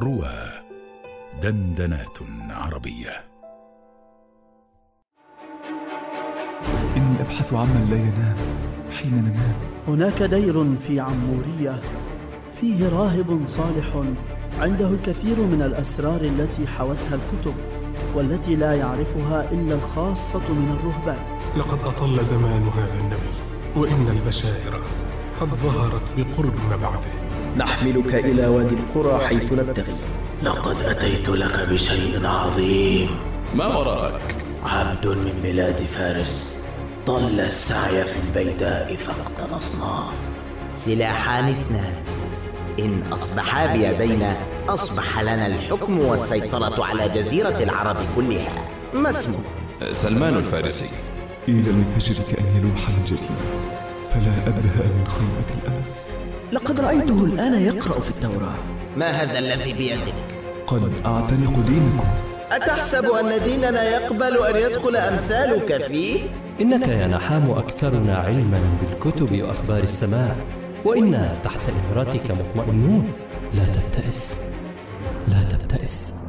روى دندنات عربية. إني أبحث عمن لا ينام حين ننام هناك دير في عمورية. فيه راهب صالح عنده الكثير من الأسرار التي حوتها الكتب والتي لا يعرفها إلا الخاصة من الرهبان. لقد أطل زمان هذا النبي وإن البشائر قد ظهرت بقرب مبعثه. نحملك إلى وادي القرى حيث نبتغي. لقد أتيت لك بشيء عظيم. ما وراءك؟ عبد من بلاد فارس. ضل السعي في البيداء فاقتنصناه سلاحان اثنان. إن أصبحا بيدينا أصبح لنا الحكم والسيطرة على جزيرة العرب كلها. ما اسمه؟ سلمان الفارسي. إذا لفجر كأن يلوح من جديد فلا أبدأ من خيمة الأمل. لقد رأيته الآن يقرأ في التوراة. ما هذا الذي بيدك؟ قد أعتنق دينكم. أتحسب أن ديننا يقبل أن يدخل أمثالك فيه؟ إنك يا نحام أكثرنا علما بالكتب وأخبار السماء وإنا تحت إمرتك مطمئنون. لا تبتئس. لا تبتئس.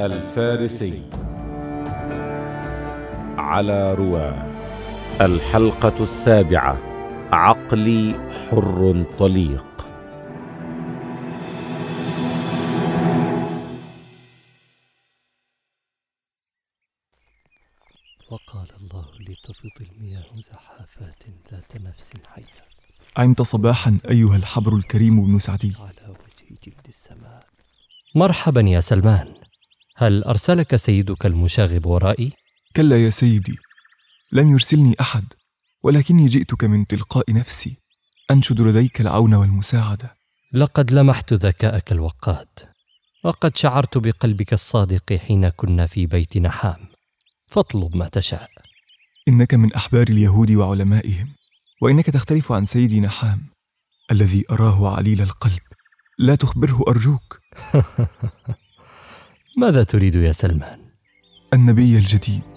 الفارسي. على رواه الحلقة السابعة عقلي حر طليق. وقال الله لتفض المياه زحافات ذات نفس حية. عمت صباحا أيها الحبر الكريم بن سعدي. على وجه جلد السماء. مرحبا يا سلمان. هل أرسلك سيدك المشاغب ورائي؟ كلا يا سيدي لم يرسلني أحد ولكني جئتك من تلقاء نفسي أنشد لديك العون والمساعدة. لقد لمحت ذكاءك الوقاد وقد شعرت بقلبك الصادق حين كنا في بيت نحام. فاطلب ما تشاء. إنك من أحبار اليهود وعلمائهم وإنك تختلف عن سيدي نحام الذي أراه عليل القلب. لا تخبره أرجوك. ماذا تريد يا سلمان؟ النبي الجديد.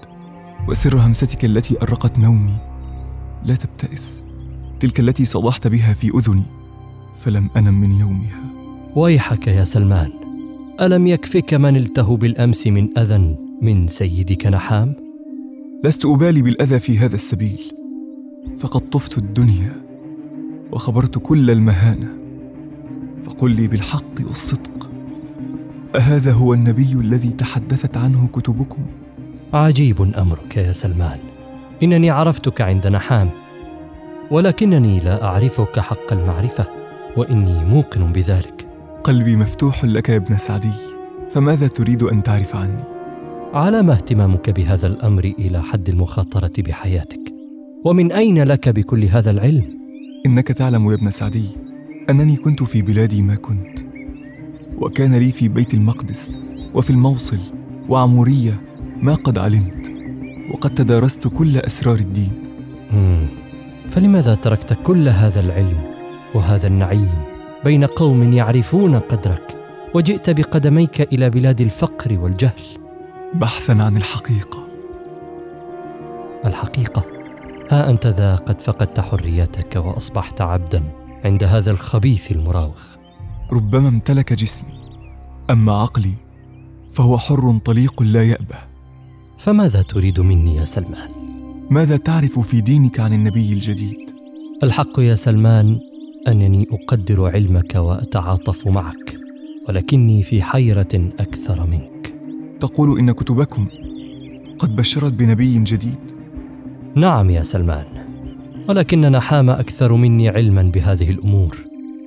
وسر همستك التي أرقت نومي. لا تبتئس. تلك التي صدحت بها في أذني. فلم أنم من يومها. ويحك يا سلمان. ألم يكفك ما نلته بالأمس من أذى من سيدك نحام؟ لست أبالي بالأذى في هذا السبيل. فقد طفت الدنيا. وخبرت كل المهانة. فقل لي بالحق والصدق. أهذا هو النبي الذي تحدثت عنه كتبكم؟ عجيب أمرك يا سلمان إنني عرفتك عند نحام ولكنني لا أعرفك حق المعرفة وإني موقن بذلك قلبي مفتوح لك يا ابن سعدي فماذا تريد أن تعرف عني؟ على ما اهتمامك بهذا الأمر إلى حد المخاطرة بحياتك ومن أين لك بكل هذا العلم؟ إنك تعلم يا ابن سعدي أنني كنت في بلادي ما كنت وكان لي في بيت المقدس وفي الموصل وعمورية ما قد علمت وقد تدارست كل أسرار الدين. مم. فلماذا تركت كل هذا العلم وهذا النعيم بين قوم يعرفون قدرك وجئت بقدميك إلى بلاد الفقر والجهل؟ بحثا عن الحقيقة. الحقيقة؟ ها أنت ذا قد فقدت حريتك وأصبحت عبدا عند هذا الخبيث المراوغ. ربما امتلك جسمي أما عقلي فهو حر طليق لا يأبه. فماذا تريد مني يا سلمان؟ ماذا تعرف في دينك عن النبي الجديد؟ الحق يا سلمان أنني أقدر علمك وأتعاطف معك ولكني في حيرة أكثر منك تقول إن كتبكم قد بشرت بنبي جديد نعم يا سلمان ولكن نحام أكثر مني علما بهذه الأمور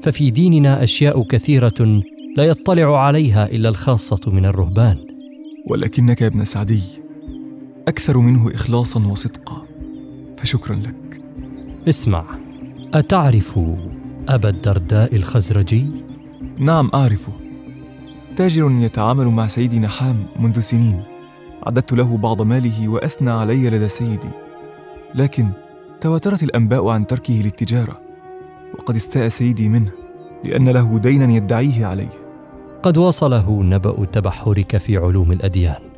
ففي ديننا أشياء كثيرة لا يطلع عليها إلا الخاصة من الرهبان ولكنك يا ابن سعدي أكثر منه إخلاصا وصدقا. فشكرا لك. اسمع أتعرف أبا الدرداء الخزرجي؟ نعم أعرفه. تاجر يتعامل مع سيدي نحام منذ سنين. عددت له بعض ماله وأثنى علي لدى سيدي. لكن تواترت الأنباء عن تركه للتجارة. وقد استاء سيدي منه لأن له دينا يدعيه عليه. قد وصله نبأ تبحرك في علوم الأديان.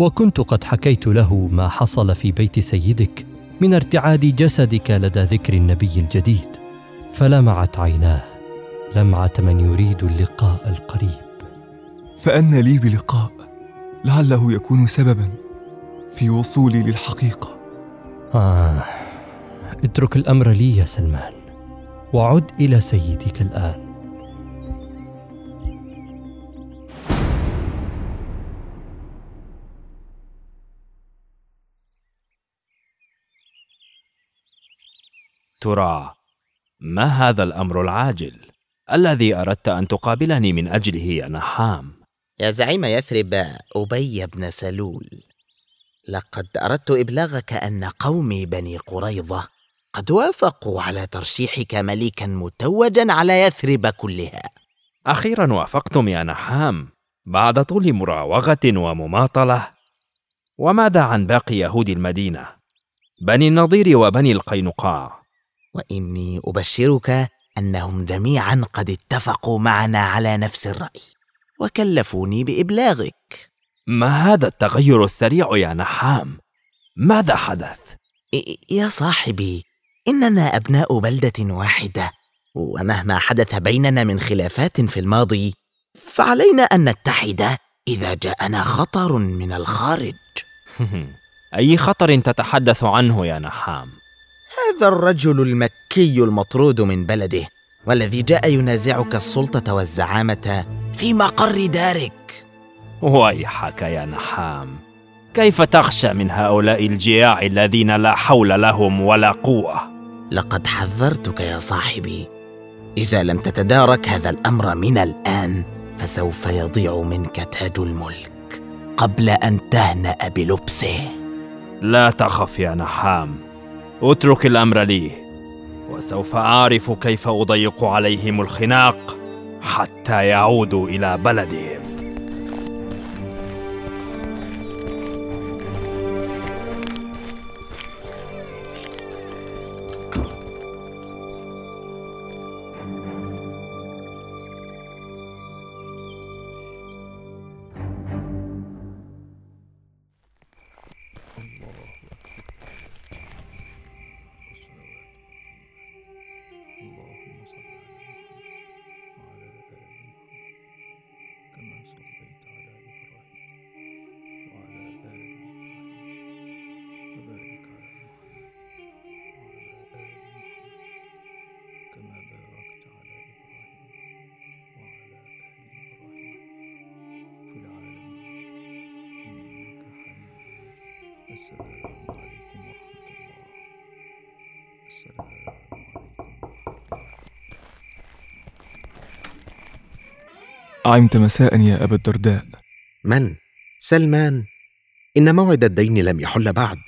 وكنت قد حكيت له ما حصل في بيت سيدك من ارتعاد جسدك لدى ذكر النبي الجديد فلمعت عيناه لمعه من يريد اللقاء القريب. فأن لي بلقاء لعله يكون سببا في وصولي للحقيقة. آه اترك الأمر لي يا سلمان وعد إلى سيدك الآن. ترى ما هذا الأمر العاجل؟ الذي أردت أن تقابلني من أجله يا نحام. يا زعيم يثرب أبي بن سلول لقد أردت إبلاغك أن قومي بني قريظة قد وافقوا على ترشيحك ملكا متوجا على يثرب كلها. أخيرا وافقتم يا نحام بعد طول مراوغة ومماطلة. وماذا عن باقي يهود المدينة؟ بني النضير وبني القينقاع. وإني أبشرك أنهم جميعا قد اتفقوا معنا على نفس الرأي وكلفوني بإبلاغك. ما هذا التغير السريع يا نحام؟ ماذا حدث؟ يا صاحبي إننا أبناء بلدة واحدة ومهما حدث بيننا من خلافات في الماضي فعلينا أن نتحد إذا جاءنا خطر من الخارج. أي خطر تتحدث عنه يا نحام؟ هذا الرجل المكي المطرود من بلده والذي جاء ينازعك السلطة والزعامة في مقر دارك. ويحك يا نحام. كيف تخشى من هؤلاء الجياع الذين لا حول لهم ولا قوة؟ لقد حذرتك يا صاحبي. إذا لم تتدارك هذا الأمر من الآن فسوف يضيع منك تاج الملك قبل أن تهنأ بلبسه. لا تخف يا نحام. اترك الأمر لي وسوف أعرف كيف أضيق عليهم الخناق حتى يعودوا إلى بلدهم. السلام عليكم ورحمة الله. السلام عمت مساء يا أبا الدرداء. من؟ سلمان. إن موعد الدين لم يحل بعد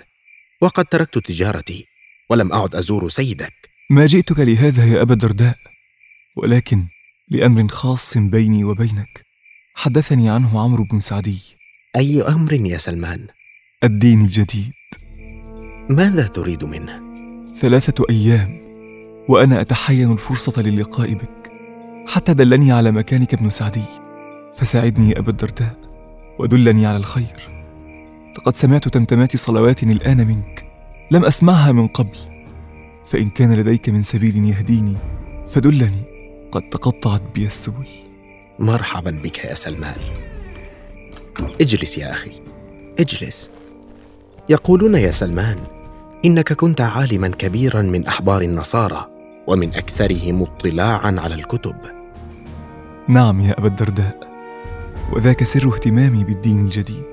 وقد تركت تجارتي ولم أعد أزور سيدك. ما جئتك لهذا يا أبا الدرداء؟ ولكن لأمر خاص بيني وبينك حدثني عنه عمرو بن سعدي. أي أمر يا سلمان؟ الدين الجديد. ماذا تريد منه؟ ثلاثة أيام وأنا أتحين الفرصة للقاء بك حتى دلني على مكانك ابن سعدي. فساعدني يا أبا الدرداء ودلني على الخير. لقد سمعت تمتمات صلوات الآن منك لم أسمعها من قبل. فإن كان لديك من سبيل يهديني فدلني قد تقطعت بي السبل. مرحبا بك يا سلمان اجلس يا أخي اجلس. يقولون يا سلمان إنك كنت عالما كبيرا من أحبار النصارى ومن أكثرهم اطلاعا على الكتب. نعم يا أبا الدرداء وذاك سر اهتمامي بالدين الجديد.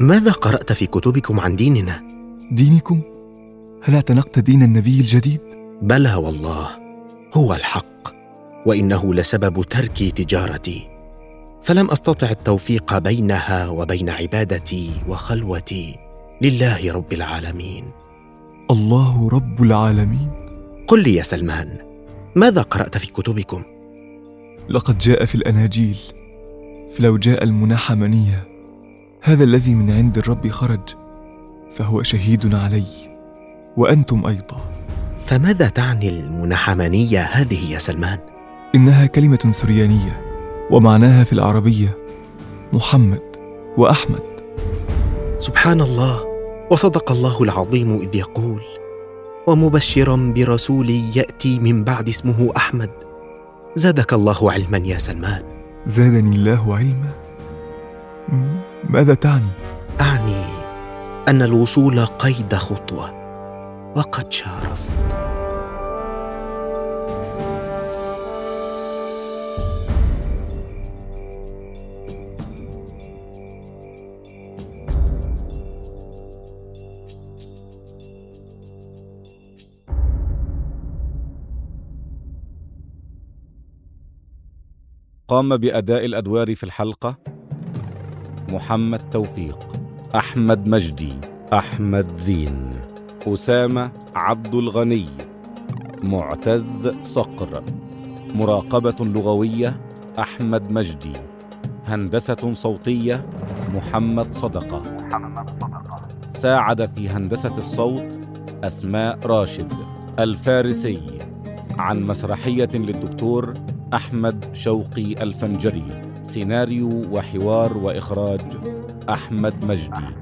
ماذا قرأت في كتبكم عن ديننا؟ دينكم؟ هل اعتنقت دين النبي الجديد؟ بلى والله هو الحق وإنه لسبب تركي تجارتي. فلم أستطع التوفيق بينها وبين عبادتي وخلوتي. لله رب العالمين. الله رب العالمين. قل لي يا سلمان ماذا قرأت في كتبكم؟ لقد جاء في الأناجيل فلو جاء المنحمنيه هذا الذي من عند الرب خرج فهو شهيد علي وأنتم أيضا. فماذا تعني المنحمنيه هذه يا سلمان؟ إنها كلمة سريانية ومعناها في العربية محمد وأحمد. سبحان الله وصدق الله العظيم إذ يقول ومبشرا برسول يأتي من بعد اسمه أحمد. زادك الله علما يا سلمان. زادني الله علما. ماذا تعني؟ أعني أن الوصول قيد خطوة وقد شارفت. قام بأداء الأدوار في الحلقة محمد توفيق أحمد مجدي أحمد زين أسامة عبد الغني معتز صقر مراقبة لغوية أحمد مجدي هندسة صوتية محمد صدقة. ساعد في هندسة الصوت أسماء راشد الفارسي. عن مسرحية للدكتور أحمد شوقي الفنجري. سيناريو وحوار وإخراج أحمد مجدي.